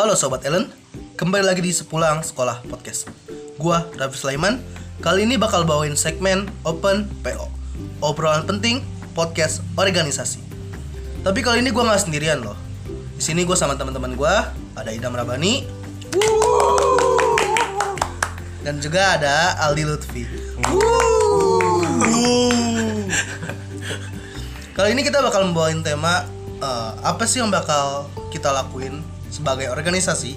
Halo Sobat Ellen, kembali lagi di Sepulang Sekolah Podcast. Gua Raffi Sulaiman, kali ini bakal bawain segmen Open PO Obrolan penting, podcast organisasi. Tapi kali ini gua nggak sendirian loh. Di sini gue sama teman-teman gue ada Idam Rabani dan juga ada Aldi Lutfi. Kali ini kita bakal membawain tema uh, apa sih yang bakal kita lakuin sebagai organisasi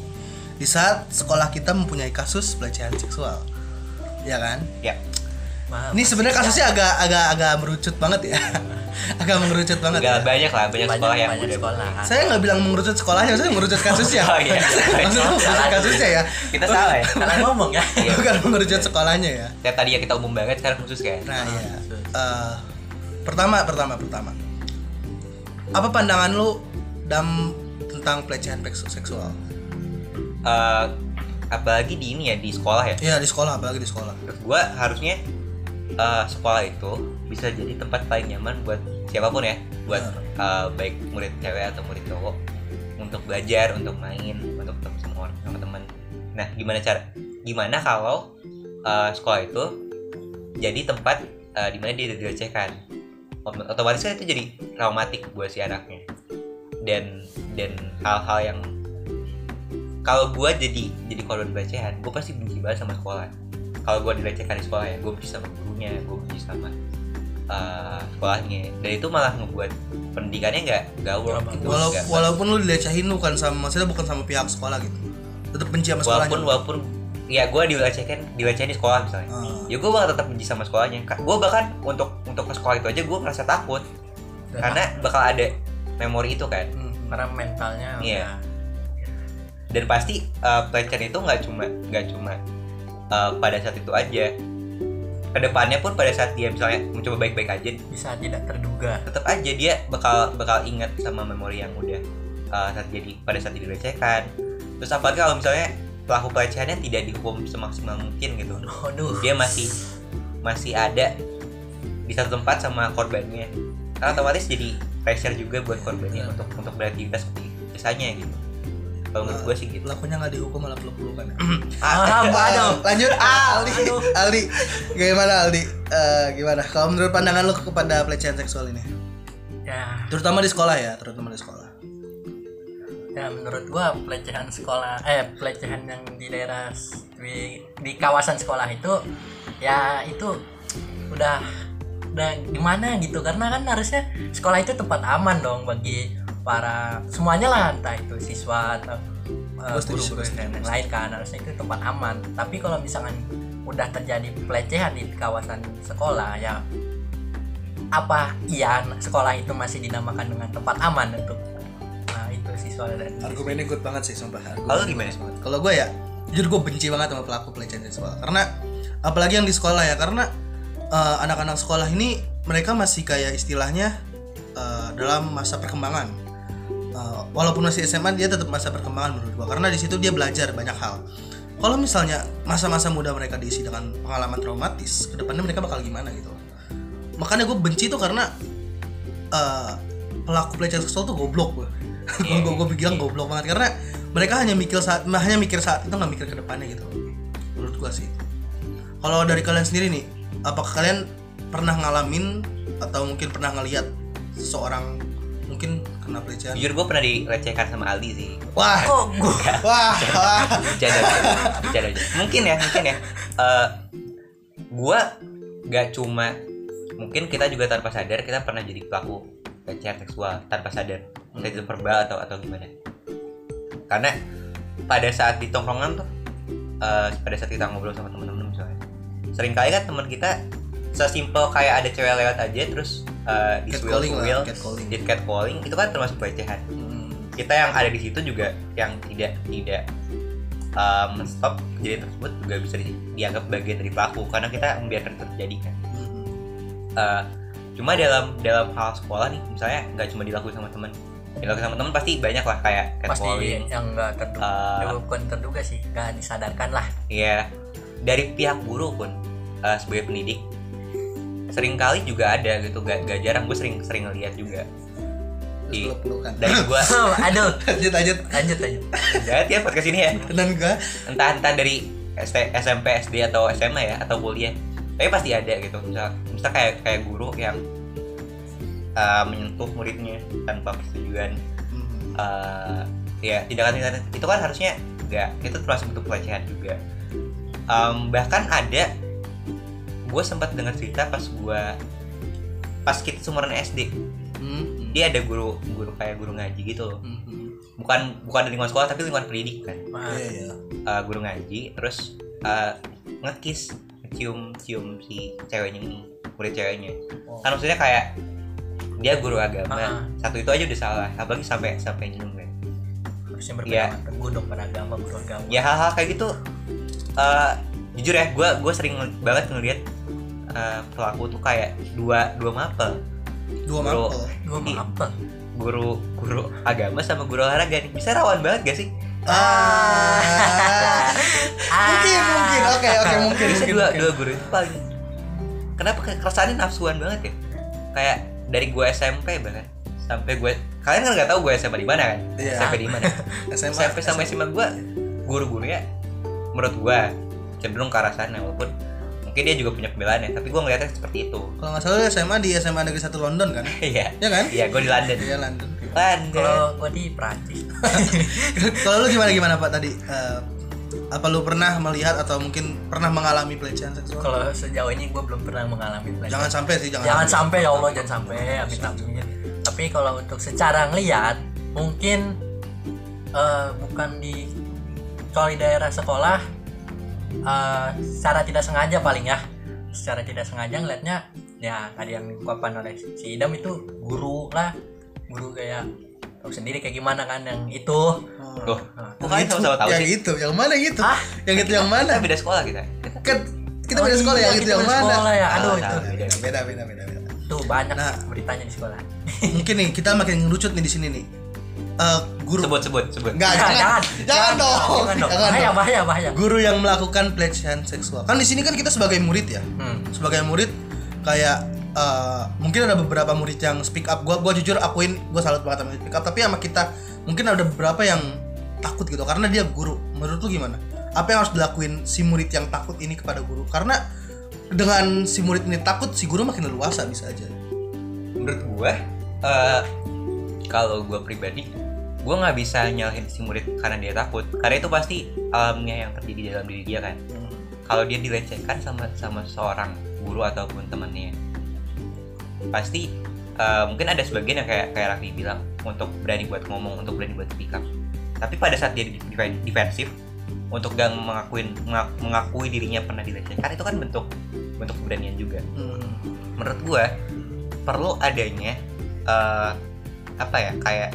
di saat sekolah kita mempunyai kasus pelecehan seksual, ya kan? Ya. Ini sebenarnya kasusnya agak agak agak merucut banget ya, agak mengerucut banget. Enggak ya. banyak lah, banyak, sekolah yang banyak sekolah. Saya nggak bilang mengerucut sekolahnya, saya mengerucut kasusnya. Oh, iya. Maksudnya mengerucut kasusnya ya. kita salah ya. Salah ngomong ya. Iya. Bukan mengerucut sekolahnya ya. Kayak tadi ya kita umum banget sekarang khusus kan. Nah, Ah, ya. Eh, pertama, pertama, pertama. Apa pandangan lu dam tentang pelecehan seksual? Eh, apalagi di ini ya di sekolah ya. Iya di sekolah, apalagi di sekolah. Gua harusnya eh, sekolah itu bisa jadi tempat paling nyaman buat siapa pun ya, buat eh, baik murid cewek atau murid cowok untuk belajar, untuk main, untuk ketemu sama orang sama teman. Nah, gimana cara? Gimana kalau eh, sekolah itu jadi tempat eh, di mana dia dilecehkan? Ot- Otomatis kan itu jadi traumatik buat si anaknya. Dan dan hal-hal yang kalau gue jadi jadi korban pelecehan, gue pasti benci banget sama sekolah kalau gue dilecehkan di sekolah ya gue benci sama gurunya gue benci sama uh, sekolahnya dan itu malah ngebuat pendidikannya nggak nggak gitu Walau, nggak- walaupun lu dilecehin bukan sama, maksudnya bukan sama pihak sekolah gitu. Tetap benci sama sekolahnya. walaupun walaupun ya gue dilecehkan dilecehkan di sekolah misalnya Ah. ya gue bakal tetap benci sama sekolahnya gue bahkan untuk untuk ke sekolah itu aja gue merasa takut karena bakal ada memori itu kan Hmm. Karena mentalnya Iya. udah dan pasti uh, pelecehan itu nggak cuma nggak cuma uh, pada saat itu aja ke depannya pun pada saat dia misalnya mencoba baik-baik aja bisa tidak terduga. tetap aja dia bakal bakal ingat sama memori yang udah uh, saat jadi pada saat dilecehkan terus apalagi kalau misalnya pelaku pelecehannya tidak dihukum semaksimal mungkin gitu Waduh. dia masih masih ada di satu tempat sama korbannya karena otomatis jadi pressure juga buat korbannya untuk untuk beraktivitas seperti biasanya gitu kalau menurut gue sih gitu Pelakunya nggak dihukum malah peluk-pelukan ya. Ah, aduh. Lanjut Aldi. Aldi. Gimana Aldi? Eh, gimana? Kalau menurut pandangan lu kepada pelecehan seksual ini? Ya, Terutama di sekolah ya, terutama di sekolah. ya menurut gua pelecehan sekolah eh pelecehan yang di daerah di, di kawasan sekolah itu ya itu udah udah gimana gitu karena kan harusnya sekolah itu tempat aman dong bagi para semuanya lah entah itu siswa atau uh, setuju, guru-guru setuju. yang lain kan harusnya itu tempat aman tapi kalau misalkan udah terjadi pelecehan di kawasan sekolah ya apa iya sekolah itu masih dinamakan dengan tempat aman untuk nah itu siswa dan Argumennya good banget sih sumpah. Kalau gimana? Kalau gue ya, jujur gue benci banget sama pelaku pelecehan seksual. Karena apalagi yang di sekolah ya, karena eh, anak-anak sekolah ini mereka masih kayak istilahnya eh, dalam masa perkembangan. Eh, walaupun masih SMA dia tetap masa perkembangan menurut gue. Karena di situ dia belajar banyak hal. Kalau misalnya masa-masa muda mereka diisi dengan pengalaman traumatis, ke depannya mereka bakal gimana gitu. Makanya gue benci tuh karena eh, pelaku pelecehan seksual tuh goblok gue. gue gue bilang goblok banget karena mereka hanya mikir saat hanya mikir saat itu nggak mikir ke depannya gitu menurut gue sih kalau dari kalian sendiri nih apakah kalian pernah ngalamin atau mungkin pernah ngelihat seseorang mungkin kena pelecehan? Jujur gue pernah dilecehkan sama Aldi sih. Wah. Kok gua. Wah. Wah bercanda aja bercanda. Mungkin ya mungkin ya. Eh gue gak cuma mungkin kita juga tanpa sadar kita pernah jadi pelaku pelecehan seksual tanpa sadar. Entah itu verbal atau atau gimana. Karena pada saat di tongkrongan tuh eh, pada saat kita ngobrol sama teman-teman sering kali kan teman kita sesimpel kayak ada cewek lewat aja terus uh, di swil catcalling. di catcalling itu kan termasuk pelecehan Hmm. kita yang ada di situ juga yang tidak tidak uh, menstop kejadian tersebut juga bisa di- dianggap bagian dari pelaku karena kita membiarkan terjadi kan Hmm. Uh, cuma dalam dalam hal sekolah nih misalnya nggak cuma dilakukan sama teman dilakukan sama teman pasti banyak lah kayak pasti yang nggak terduga Uh, bukan terduga sih nggak disadarkan lah ya dari pihak guru pun uh, sebagai pendidik sering kali juga ada gitu gak, gak jarang gue sering sering ngeliat juga. Pelukan. dari gua. Aduh. Lanjut lanjut. Lanjut lanjut. Jahat ya podcast ini ya. Dan gua. Entah entah dari ST, SMP SD atau SMA ya atau kuliah. Tapi pasti ada gitu. Misal misal kayak kayak guru yang uh, menyentuh muridnya tanpa persetujuan. Uh, ya tindakan tindakan itu kan harusnya enggak itu termasuk bentuk pelecehan juga Em, bahkan ada gue sempat dengar cerita pas gue pas kita seumuran SD hmm, dia ada guru guru kayak guru ngaji gitu. Loh hmm, hmm. bukan bukan dari lingkungan sekolah tapi lingkungan pendidikan Wah, iya iya. Uh, guru ngaji terus uh, ngekis cium cium si ceweknya ini murid ceweknya. Oh. kan maksudnya kayak dia guru agama. Ah. satu itu aja udah salah apalagi sampai sampai nyium kan. Harusnya berpegangan teguh dong pada agama guru agama. Ya hal-hal kayak gitu uh, jujur ya gue gue sering banget ngeliat uh, pelaku tuh kayak dua dua mapel. Dua mapel gue Iya. apa guru guru agama sama guru olahraga nih. Bisa rawan banget gak sih? Ah. Mungkin mungkin. Oke oke mungkin bisa mungkin, dua mungkin. dua guru itu paling kenapa keresahannya nafsuan banget ya? Kayak dari gue SMP bahkan sampai gue kalian kan nggak tahu gue SMP di mana kan? Iya. SMP di mana? SMA SMP sama SMA gue guru-gurunya menurut gue cenderung ke arah sana walaupun mungkin dia juga punya pembelaan ya tapi gue ngeliatnya seperti itu. Kalau nggak salah SMA di SMA Negeri 1 London kan? Iya. Ya kan? Iya gue di London. Iya London. London. Kalau gue di Prancis kalau lu gimana gimana Pak tadi? Eh, apa lu pernah melihat atau mungkin pernah mengalami pelecehan seksual? Kalau sejauh ini gue belum pernah mengalami pelecehan. jangan sampai sih jangan, jangan sampai. ya Allah jangan sampai amit amit tapi kalau untuk secara ngeliat mungkin eh, bukan di kalau di daerah sekolah eh, secara tidak sengaja paling ya. Secara tidak sengaja ngeliatnya ya tadi yang dikuapkan oleh si Idam itu guru lah. Guru kayak tahu sendiri kayak gimana kan yang itu. Oh. Loh, Nah, kok kalian sama-sama tahu yang sih? itu yang mana yang itu? Ah, yang itu yang mana? Kita beda sekolah kita. Kita- kan kita Oh beda sekolah iya, yang itu yang beda mana? sekolah ya. Aduh, Ah, itu. beda. beda beda beda beda. Tuh banyak Nah. beritanya di sekolah. mungkin nih kita makin ngerucut nih di sini nih Eh, guru. Sebut sebut sebut. Enggak, Jangan, jangan, jangan, dong, jangan dong. Bahaya bahaya bahaya. Guru yang melakukan pelecehan seksual. Kan di sini kan kita sebagai murid ya. Hmm. sebagai murid kayak eh, mungkin ada beberapa murid yang speak up. Gua gua jujur akuin gua salut banget sama speak up. Tapi sama kita mungkin ada beberapa yang takut gitu. Karena dia guru. Menurut lu gimana? Apa yang harus dilakuin si murid yang takut ini kepada guru? Karena dengan si murid ini takut si guru makin leluasa bisa aja. Menurut gue eh, kalau gue pribadi gue nggak bisa nyalahin si murid karena dia takut. Karena itu pasti alamnya yang terjadi dalam diri dia kan. Kalau dia dilecehkan sama sama seorang guru ataupun temannya pasti eh, mungkin ada sebagian yang kayak kayak Raffi bilang untuk berani buat ngomong untuk berani buat speak up. Tapi pada saat dia di- di- defensif untuk gak mengakuin mengak- mengakui dirinya pernah dilecehkan itu kan bentuk bentuk keberanian juga. Hmm. menurut gua perlu adanya eh, apa ya kayak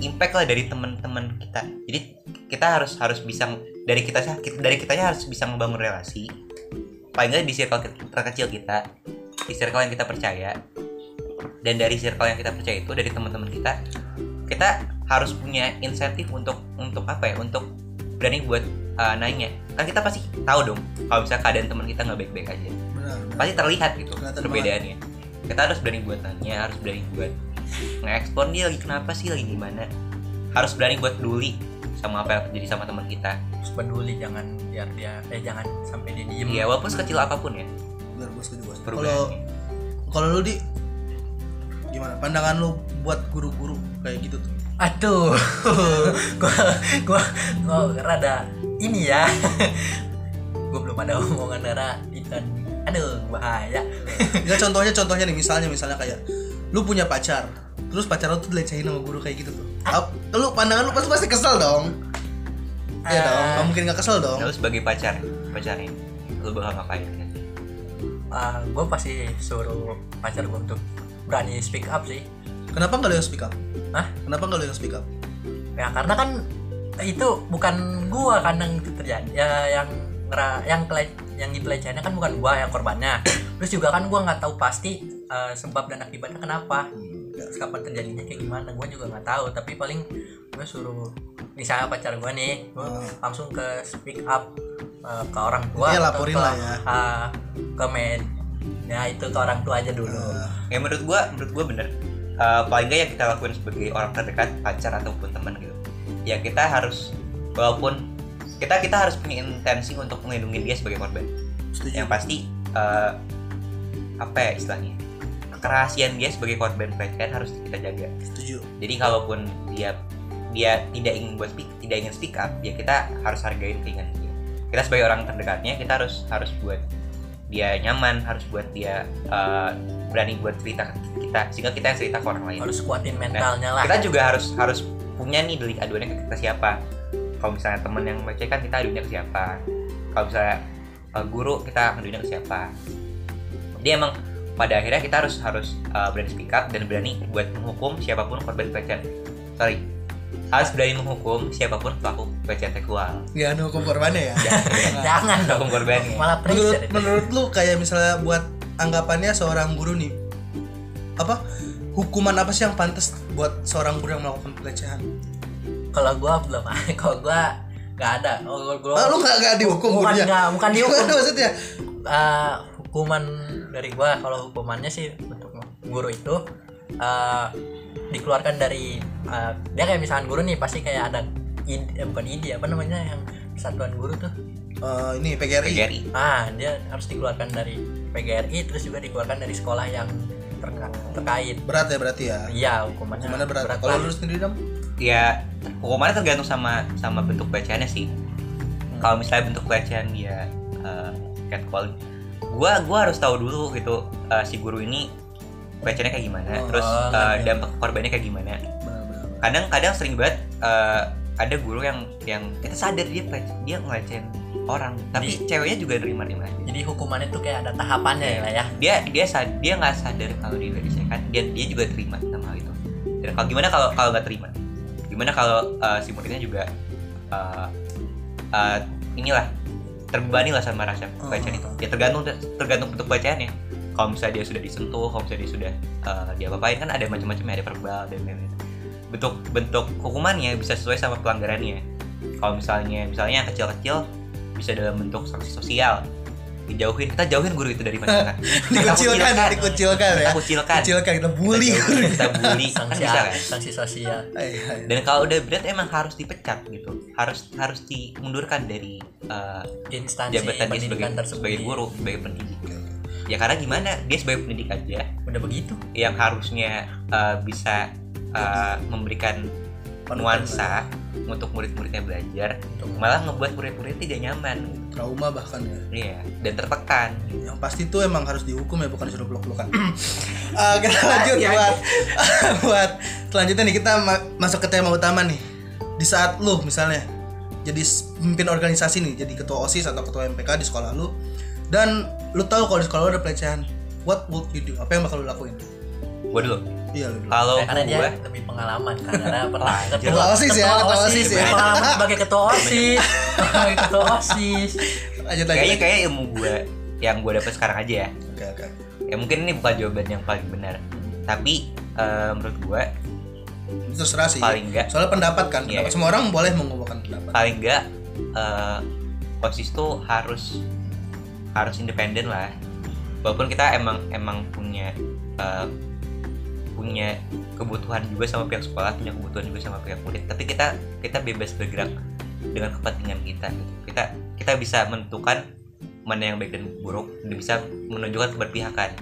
impact lah dari teman-teman kita. Jadi kita harus harus bisa dari kita dari kitanya harus bisa membangun relasi. Paling nggak di circle ke- terkecil kita di circle yang kita percaya. Dan dari circle yang kita percaya itu dari teman-teman kita kita harus punya insentif untuk untuk apa ya untuk berani buat eh, nanya kan kita pasti tahu dong kalau misalnya keadaan teman kita nggak baik-baik aja. Benar, benar. pasti terlihat gitu Kelihatan perbedaannya. Kita harus berani buat nanya harus berani buat nge-explore dia lagi kenapa sih lagi gimana? Harus berani buat peduli sama apa yang terjadi sama teman kita. Terus peduli jangan biar dia eh jangan sampai dia diem. Ya walaupun sekecil apa pun ya. Benar bos setuju, bos. kalau kalau lu di gimana? Pandangan lu buat guru-guru kayak gitu tuh? Aduh gua gua gua rada ini ya. Gua belum ada omongan rada ikan aduh bahaya. Ya contohnya contohnya nih misalnya misalnya kayak lu punya pacar terus pacar lu tuh dilecehin sama guru kayak gitu tuh. Lu pandangan lu pasti pasti kesel dong. Iya dong Ah. nggak mungkin nggak kesel dong. Lalu sebagai pacar pacarnya lu bakal ngapain? Kan? Ah, gua pasti suruh pacar gua untuk berani speak up sih. Kenapa nggak lu yang speak up? Hah? kenapa nggak lu yang speak up? Ya karena kan itu bukan gua kan yang itu terjadi ya yang ngera- yang yang dipelecehannya kan bukan gua yang korbannya. Terus juga kan gua nggak tahu pasti eh, sebab dan akibatnya kenapa? Terus kapan terjadinya kayak gimana? Gua juga nggak tahu tapi paling gue suruh misalnya pacar gua nih gua Hmm. langsung ke speak up eh, ke orang tua Iya, atau laporin ke, lah ya. ah, ke med. Ya itu ke orang tua aja dulu. Eh, ya menurut gua menurut gua bener. Eh, paling nggak yang kita lakuin sebagai orang terdekat pacar ataupun teman gitu ya kita harus walaupun kita kita harus punya intensi untuk melindungi dia sebagai korban. Setuju. Yang pasti eh, apa ya istilahnya kerahasiaan dia sebagai korban pelecehan harus kita jaga. Setuju. Jadi kalaupun dia dia tidak ingin buat speak tidak ingin speak up ya kita harus hargain keinginan dia. Kita sebagai orang terdekatnya kita harus harus buat dia nyaman harus buat dia eh, berani buat cerita ke kita sehingga kita yang cerita ke orang lain. Harus kuatin mentalnya lah. kita juga harus harus punya nih delik aduannya ke kita siapa. Kalau misalnya teman yang melecehkan kita adunya ke siapa. Kalau misalnya eh, guru kita adunya ke siapa. Jadi emang pada akhirnya kita harus harus eh, berani speak up dan berani buat menghukum siapa pun korban pelecehan. Sorry. Harus berani menghukum siapa pun pelaku pelecehan seksual. Ya anu hukum korbannya ya? Jangan. Dong hukum korbannya malah menurut menurut lu kayak misalnya buat anggapannya seorang guru nih apa? Hukuman apa sih yang pantas buat seorang guru yang melakukan pelecehan? Kalau gua belum kalau gua nggak ada. Oh, gua, ah, lu nggak dihukum bukan gurunya nggak bukan dihukum. maksudnya? Eh, hukuman dari gua kalau hukumannya sih untuk guru itu eh, dikeluarkan dari eh, dia kayak misalkan guru nih pasti kayak ada id, eh, bukan ide apa namanya yang persatuan guru tuh. Eh, ini PGRI PGRI ah dia harus dikeluarkan dari PGRI terus juga dikeluarkan dari sekolah yang terka- terkait. Berat ya berarti ya? Iya hukumannya hukumannya berat, berat kalau lah. lu sendiri dam? Ya hukumannya tergantung sama sama bentuk pelecehannya sih. Kalau misalnya bentuk pelecehan dia uh, catcalling gua gua harus tahu dulu gitu uh, si guru ini pelecehannya kayak gimana Oh, terus uh, dampak korbannya kayak gimana. Benar-benar kadang kadang sering banget uh, ada guru yang yang kita sadar dia dia ngelecehin orang tapi ceweknya juga nerima-nerima aja. Jadi hukumannya tuh kayak ada tahapannya ya lah ya? Dia dia sad- dia nggak sadar kalau dia dilecehkan dia dia juga terima sama hal itu. Dan kalau gimana kalau kalau nggak terima? Gimana kalau uh, si muridnya juga uh, uh, inilah terbebani lah sama rasa pelecehan itu. Ya tergantung tergantung bentuk pelecehannya. Kalau misalnya dia sudah disentuh kalau misalnya dia sudah uh, diapa-apain kan ada macam-macam ada verbal dan lain-lain. Bentuk bentuk hukumannya bisa sesuai sama pelanggarannya. Kalau misalnya misalnya kecil-kecil bisa dalam bentuk sanksi sosial dijauhin. Kita jauhin guru itu dari masyarakat dikucilkan Kita dikucilkan kita ya? Kucilkan. Kucilkan kita bully Kita jauhin, kita bully. Kan sanksi bisa kan? sanksi sosial. Dan kalau udah berat emang harus dipecat gitu. Harus harus dimundurkan dari uh, instansi jabatan dia sebagai, tersebut. sebagai guru sebagai pendidik. Ya karena gimana? Dia sebagai pendidik aja. Udah begitu? Yang harusnya uh, bisa uh, memberikan nuansa untuk murid-muridnya belajar Untuk- malah ngebuat murid-murid tidak nyaman. Trauma bahkan ya. Iya dan tertekan. Yang pasti tuh emang harus dihukum ya bukan disuruh peluk-pelukan. Eh, kita lanjut buat buat selanjutnya nih kita ma- masuk ke tema utama nih. Di saat lu misalnya jadi pemimpin organisasi nih jadi ketua osis atau ketua MPK di sekolah lu dan lu tahu kalau di sekolah lu ada pelecehan what would you do? Apa yang bakal lu lakuin? Gua dulu iya kalau karena dia gua lebih pengalaman karena pernah Ketua OSIS ya, ketua OSIS. Ya. pengalaman sebagai ketua osis. sebagai ketua osis. Lanjut lagi kayaknya kayak ilmu gua yang gua dapat sekarang aja ya. Oke oke. Ya mungkin ini bukan jawaban yang paling benar. Tapi eh, menurut itu terserah sih. paling enggak soalnya pendapat kan. Iya. pendapat semua orang boleh mengubahkan pendapat. Paling enggak eh, osis tuh harus harus independen lah. Walaupun kita emang emang punya eh, punya kebutuhan juga sama pihak sekolah punya kebutuhan juga sama pihak murid. Tapi kita kita bebas bergerak dengan kepentingan kita gitu. kita kita bisa menentukan mana yang baik dan buruk dan bisa menunjukkan keberpihakan.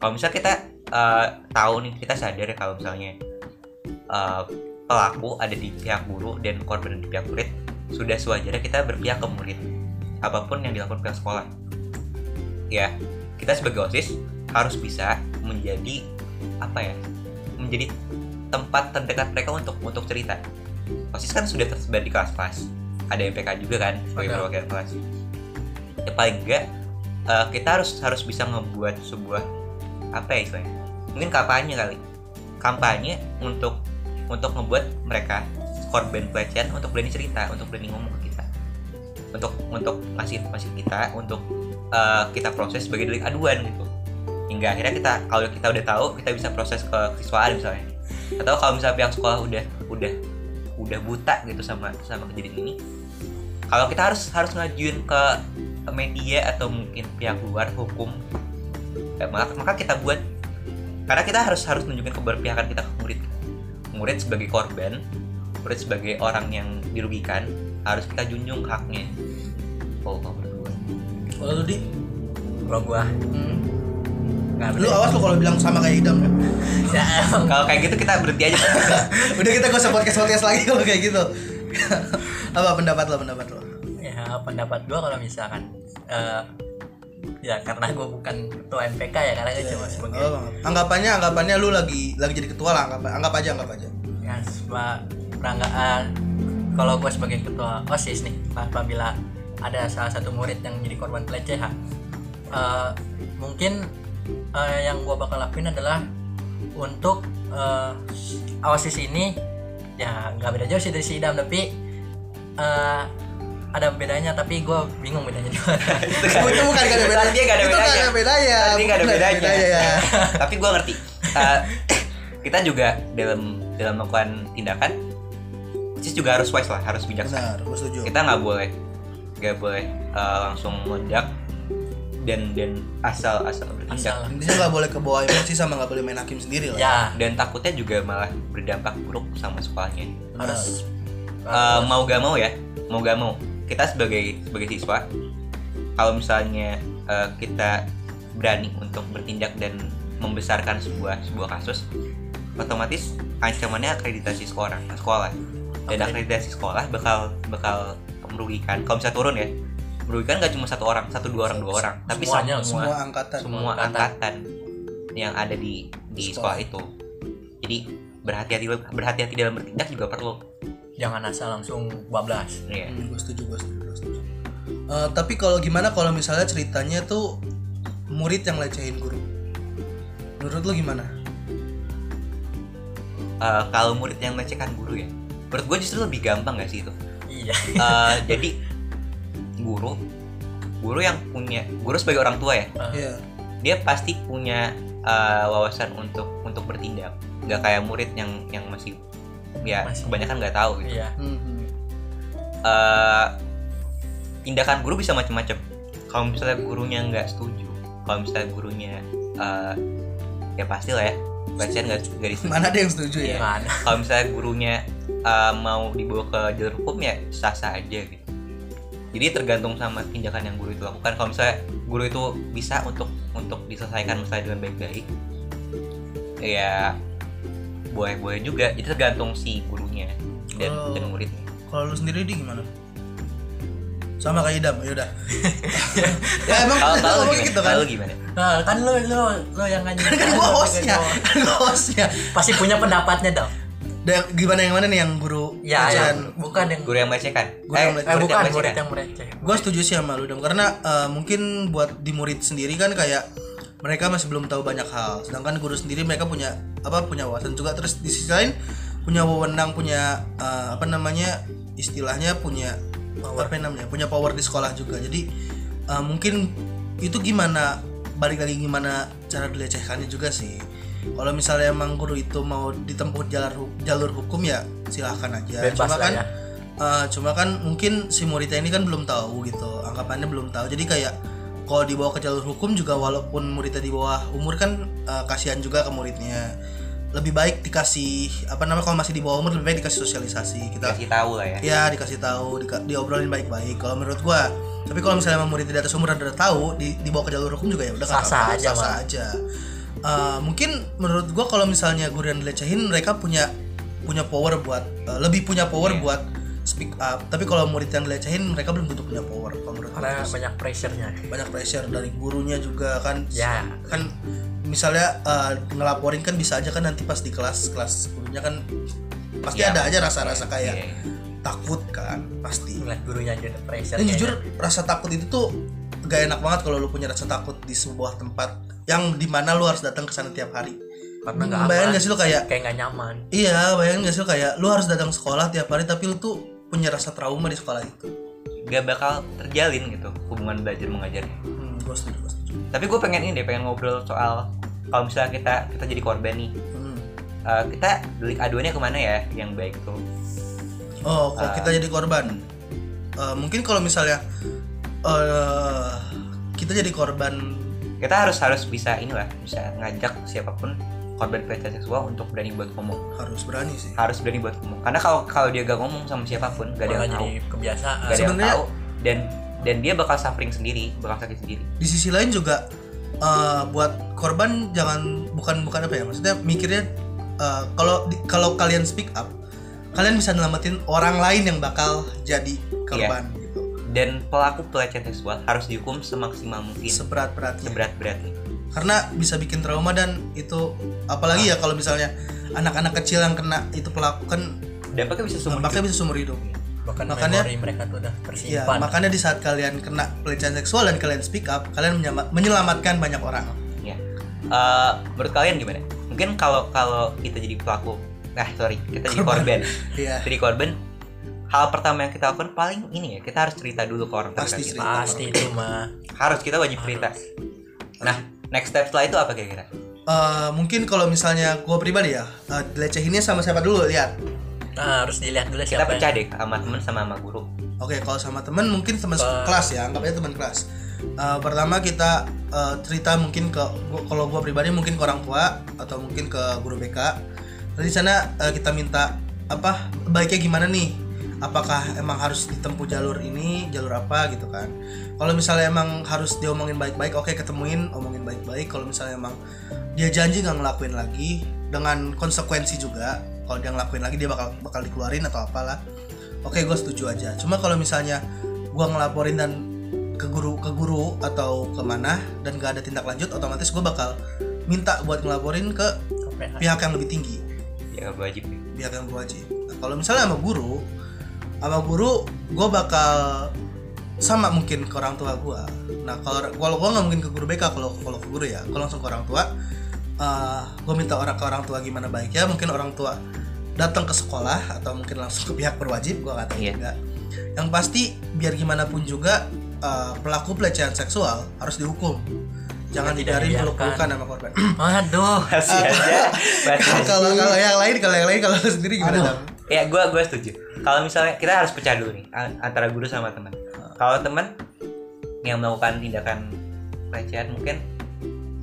Kalau misalnya kita eh, tahu nih kita sadar ya kalau misalnya eh, pelaku ada di pihak guru dan korban di pihak murid sudah sewajarnya kita berpihak ke murid. Apa pun yang dilakukan pihak sekolah. Ya kita sebagai osis harus bisa menjadi apa ya menjadi tempat terdekat mereka untuk untuk cerita. Osis kan sudah tersebar di kelas-kelas ada MPK juga kan sebagai Ada. perwakilan kelas. Ya paling enggak eh, kita harus harus bisa ngebuat sebuah apa ya istilahnya mungkin kampanye kali. Kampanye untuk untuk ngebuat mereka korban pelecehan untuk berani cerita untuk berani ngomong ke kita. Untuk untuk ngasih informasi kita untuk eh, kita proses sebagai delik aduan gitu hingga akhirnya kita kalau kita udah tahu kita bisa proses ke siswaan misalnya. Atau kalau misalnya pihak sekolah udah udah udah buta gitu sama sama kejadian ini kalau kita harus harus ngajuin ke media atau mungkin pihak luar hukum ya, maka maka kita buat. Karena kita harus harus nunjukin keberpihakan kita ke murid. Murid sebagai korban murid sebagai orang yang dirugikan harus kita junjung haknya. Oh kalau menurut gue. Kalau lu di Kalau gua? Hmm. Nggak lu awas lu kalau bilang sama kayak idam ya. kalau kayak gitu kita berhenti aja Udah kita gak usah podcast podcast lagi kalau kayak gitu. Apa pendapat lo pendapat lo? ya pendapat gua kalau misalkan eh, ya karena gua bukan ketua MPK ya karena gua cuma sebagai Oh, anggapannya anggapannya lu lagi lagi jadi ketua lah anggap anggap aja anggap aja. ya sebuah peranggaan kalau gue sebagai ketua osis nih apabila ada salah satu murid yang jadi korban pelecehan eh, mungkin eh, yang gue bakal lakuin adalah untuk eh, osis ini ya nggak beda jauh sih dari si idam tapi eh, ada bedanya tapi gue bingung bedanya di mana itu bukan gak ada bedanya. Tadi gak ada Itu bedanya. gak ada bedanya. Tadi gak ada bedanya. ya. tapi gue ngerti Uh, kita juga dalam dalam melakukan tindakan sis juga harus wise lah harus bijaksana Benar, gue setuju. kita nggak boleh nggak boleh uh, langsung meledak dan dan asal asal bertindak. Asal. Intinya nggak boleh ke bawah emosi sama nggak boleh main hakim sendiri lah. ya dan takutnya juga malah berdampak buruk sama sekolahnya. Harus. Uh, mau gak mau ya mau gak mau kita sebagai sebagai siswa kalau misalnya uh, kita berani untuk bertindak dan membesarkan sebuah sebuah kasus otomatis ancamannya akreditasi sekolah sekolah. Dan Oke. akreditasi sekolah bakal bakal merugikan. Kalau bisa turun ya merugikan gak cuma satu orang satu dua orang dua orang tapi Semuanya, semua Semua angkatan. semua angkatan. angkatan yang ada di di Sekolah. sekolah itu jadi berhati-hati berhati-hati dalam bertindak juga perlu jangan asal langsung bablas ya Hmm, gue setuju, gue setuju, gue setuju. Eh, tapi kalau gimana kalau misalnya ceritanya tuh murid yang lecehin guru? Menurut lo gimana? Eh, kalau murid yang melecehkan guru ya menurut gue justru lebih gampang gak sih itu iya Eh, jadi guru guru yang punya guru sebagai orang tua ya. Iya. dia pasti punya eh, wawasan untuk untuk bertindak. Nggak kayak murid yang yang masih ya Masih. kebanyakan nggak tahu gitu. Iya. Hmm, hmm. Eh, tindakan guru bisa macam-macam. Kalau misalnya gurunya nggak setuju kalau misalnya gurunya eh, ya pasti lah ya bacaan nggak nggak disetujui Mana ada yang setuju ya? gimana kalau misalnya gurunya uh, mau dibawa ke jalur hukum ya sah sah aja gitu jadi tergantung sama tindakan yang guru itu lakukan kalau misalnya guru itu bisa untuk untuk diselesaikan masalah dengan baik-baik ya boleh boleh juga itu tergantung si gurunya dan Oh. dan muridnya Kalau lu sendiri di gimana? Sama kayak Idam, ya udah. ya emang kalau kalau gimana gitu kan. kalau lu gimana nah, kan lo lo lo yang ngajin Kan gua hostnya, kan gua hostnya. pasti punya pendapatnya dong Dan gimana yang mana nih yang guru ya pelecehan? yang bukan yang guru yang melecehkan. Guru yang eh melecehkan. bukan melecehkan. murid yang mereceh gue setuju sih sama lu Dam karena eh, mungkin buat di murid sendiri kan kayak mereka masih belum tahu banyak hal. Sedangkan guru sendiri mereka punya apa punya wawasan juga. Terus di sisi lain punya wewenang punya eh, apa namanya istilahnya punya apa namanya punya power di sekolah juga. Jadi eh, mungkin itu gimana balik lagi gimana cara dilecehkannya juga sih kalau misalnya emang guru itu mau ditempuh jalur jalur hukum ya silahkan aja. Bebas cuma kan ya. Uh, cuma kan mungkin si muridnya ini kan belum tahu gitu anggapannya belum tahu. Jadi kayak kalau dibawa ke jalur hukum juga walaupun muridnya di bawah umur kan uh, kasihan juga ke muridnya. Lebih baik dikasih apa namanya kalau masih di bawah umur lebih baik dikasih sosialisasi. Kita kasih tahu lah ya. Ya dikasih tahu dika- diobrolin baik-baik kalau menurut gua. Tapi kalau misalnya murid di atas umur dan udah tahu di dibawa ke jalur hukum juga ya udah Sah-sah apa-apa, aja, Bang. aja Uh, mungkin menurut gua kalau misalnya guru yang dilecehin mereka punya punya power buat uh, lebih punya power Iya. buat speak up. Tapi kalau murid yang dilecehin mereka belum tentu punya power kalau menurut karena banyak pressure-nya. Banyak pressure dari gurunya juga kan. Ya kan misalnya uh, ngelaporin kan bisa aja kan nanti pas di kelas kelas gurunya kan pasti Iya. ada aja rasa-rasa kayak Iya. takut kan pasti. Ngeliat gurunya aja pressure dan jujur rasa takut itu tuh gak enak banget kalau lu punya rasa takut di sebuah tempat yang di mana lu harus datang ke sana tiap hari. Karena nggak bayangin aman. gak sih lu kayak kayak nggak nyaman. Iya bayangin gak sih lu kayak lu harus datang sekolah tiap hari tapi lu tuh punya rasa trauma di sekolah itu. Gak bakal terjalin gitu hubungan belajar mengajarnya hmm, gue setuju gue setuju. Tapi gue pengen ini deh pengen ngobrol soal kalau misalnya kita kita jadi korban nih. Hmm. eh, kita delik aduannya ke mana ya yang baik tuh? Oh kalau Ah. kita jadi korban? Eh, mungkin kalau misalnya eh kita jadi korban kita harus harus bisa inilah bisa ngajak siapa pun korban pelecehan seksual untuk berani buat ngomong. Harus berani sih. Harus berani buat ngomong. Karena kalau kalau dia gak ngomong sama siapa pun gak ada yang tahu. jadi kebiasaan. Gak ada yang tahu. Dan dan dia bakal suffering sendiri bakal sakit sendiri. Di sisi lain juga eh, buat korban jangan bukan bukan apa ya maksudnya mikirnya eh, kalau di- kalau kalian speak up kalian bisa nyelamatin orang lain yang bakal jadi korban. Gitu dan pelaku pelecehan seksual harus dihukum semaksimal mungkin. Seberat beratnya seberat-beratnya. Karena bisa bikin trauma dan itu apalagi ya kalau misalnya anak-anak kecil yang kena itu pelaku kan dampaknya bisa seumur dampaknya hidup. bisa seumur hidup. Bahkan makanya- memori mereka tuh udah ya tersimpan. makanya di saat kalian kena pelecehan seksual dan kalian speak up kalian menyelamatkan banyak orang. Ya Eh, menurut kalian gimana? Mungkin kalau kalau kita jadi pelaku nah sorry kita jadi korban. Iya. Jadi korban hal pertama yang kita lakukan paling ini ya kita harus cerita dulu ke orang Pasti terdekat kita cerita. pasti itu mah harus kita wajib cerita nah next step setelah itu apa kira-kira Eh, mungkin kalau misalnya gue pribadi ya uh, dilecehinnya sama siapa dulu lihat nah, harus dilihat dulu kita siapa pecah yang- deh sama temen sama sama guru Oke, kalau sama teman mungkin teman Ke- kelas ya, anggapnya teman kelas. Eh, pertama kita eh, cerita mungkin ke kalau gua pribadi mungkin ke orang tua atau mungkin ke guru BK. Dari sana eh, kita minta apa baiknya gimana nih? Apakah emang harus ditempuh jalur ini, jalur apa gitu kan? Kalau misalnya emang harus diomongin baik-baik, oke ketemuin, omongin baik-baik. Kalau misalnya emang dia janji nggak ngelakuin lagi dengan konsekuensi juga. Kalau dia ngelakuin lagi dia bakal bakal dikeluarin atau apalah oke gue setuju aja cuma kalau misalnya gue ngelaporin dan ke guru ke guru atau ke mana dan gak ada tindak lanjut otomatis gue bakal minta buat ngelaporin ke pihak yang lebih tinggi ya wajib deh. pihak yang berwajib nah, kalau misalnya sama guru sama guru gue bakal sama mungkin ke orang tua gue nah kalau kalau gue nggak mungkin ke guru BK kalau kalau ke guru ya kalau langsung ke orang tua. Gue minta orang ke orang tua gimana baiknya mungkin orang tua datang ke sekolah atau mungkin langsung ke pihak berwajib gue nggak tahu Iya. juga. Yang pasti biar gimana pun juga eh, pelaku pelecehan seksual harus dihukum. Jangan dibiarin peluk-pelukan sama korban. Aduh aja masih kalau kalau yang lain kalau yang lain kalau sendiri gimana? Ya gue gue setuju. Kalau misalnya kita harus pecah dulu nih antara guru sama teman. Kalau teman yang melakukan tindakan pelecehan mungkin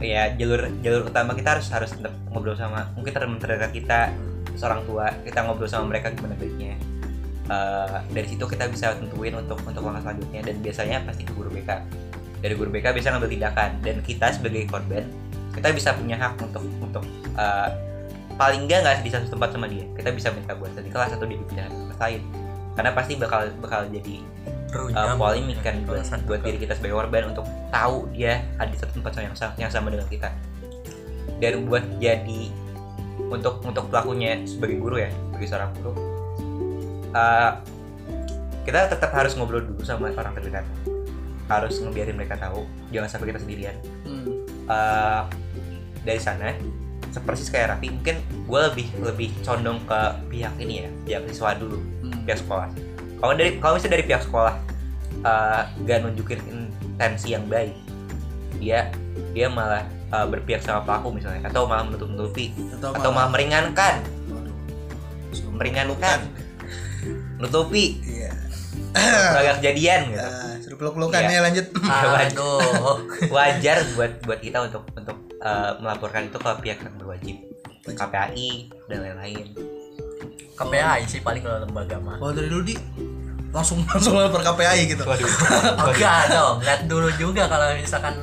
ya jalur jalur utama kita harus harus tetap ngobrol sama mungkin teman terdekat kita seorang tua kita ngobrol sama mereka gimana baiknya. Eh, dari situ kita bisa tentuin untuk untuk langkah selanjutnya dan biasanya pasti ke guru BK dari guru BK bisa ngambil tindakan dan kita sebagai korban kita bisa punya hak untuk untuk eh, paling enggak nggak di satu tempat sama dia. Kita bisa minta buat di kelas atau di ke kelas lain. Karena pasti bakal bakal jadi uh, polemik kan buat, satu buat ke- diri kita sebagai korban untuk tahu dia ada di satu tempat yang sama, yang sama dengan kita. Dan buat jadi untuk untuk pelakunya sebagai guru ya sebagai seorang guru uh, kita tetap harus ngobrol dulu sama orang terdekat. Harus ngebiarin mereka tahu. Jangan sampai kita sendirian. Hmm. uh, dari sana seperti kayak Raffi mungkin gue lebih lebih condong ke pihak ini ya pihak siswa dulu Hmm. pihak sekolah kalau dari kalau misalnya dari pihak sekolah uh, gak nunjukin intensi yang baik dia dia malah uh, berpihak sama pelaku misalnya atau malah menutup-nutupi atau malah meringankan Waduh. Meringankan nutupi Iya. agak kejadian gitu Ah, suruh peluk-pelukan Iya. ya lanjut. aduh wajar buat buat kita untuk untuk uh, melaporkan itu ke pihak yang berwajib KPAI dan lain-lain KPI sih paling kalau lembaga mah Kalau dari dulu di langsung langsung lapor KPAI gitu. waduh enggak dong lihat dulu juga kalau misalkan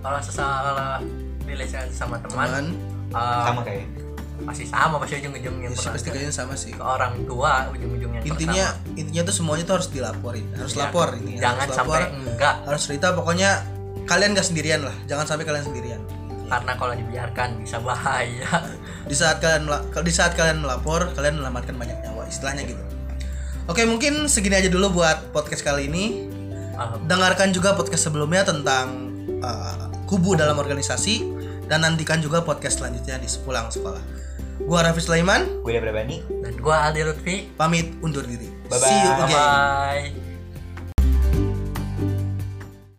kalau sesama relation sama teman Teman, eh, sama kayak pasti sama pasti ujung-ujungnya ya pasti kayaknya sama sih. ke orang tua ujung-ujungnya Intinya pertama. intinya tuh semuanya tuh harus dilaporin, harus Ya, lapor ini. jangan harus sampai lapor, enggak harus cerita pokoknya kalian gak sendirian lah. Jangan sampai kalian sendirian. Karena kalau dibiarkan bisa bahaya Di saat kalian mela- di saat kalian melapor, kalian menyelamatkan banyak nyawa, istilahnya gitu. Oke, mungkin segini aja dulu buat podcast kali ini. Dengarkan juga podcast sebelumnya tentang uh, kubu dalam organisasi dan nantikan juga podcast selanjutnya di sepulang sekolah. Gua Raffi Sulaiman, gue udah berani dan gua Aldi Lutfi pamit undur diri. Bye-bye. See you again. bye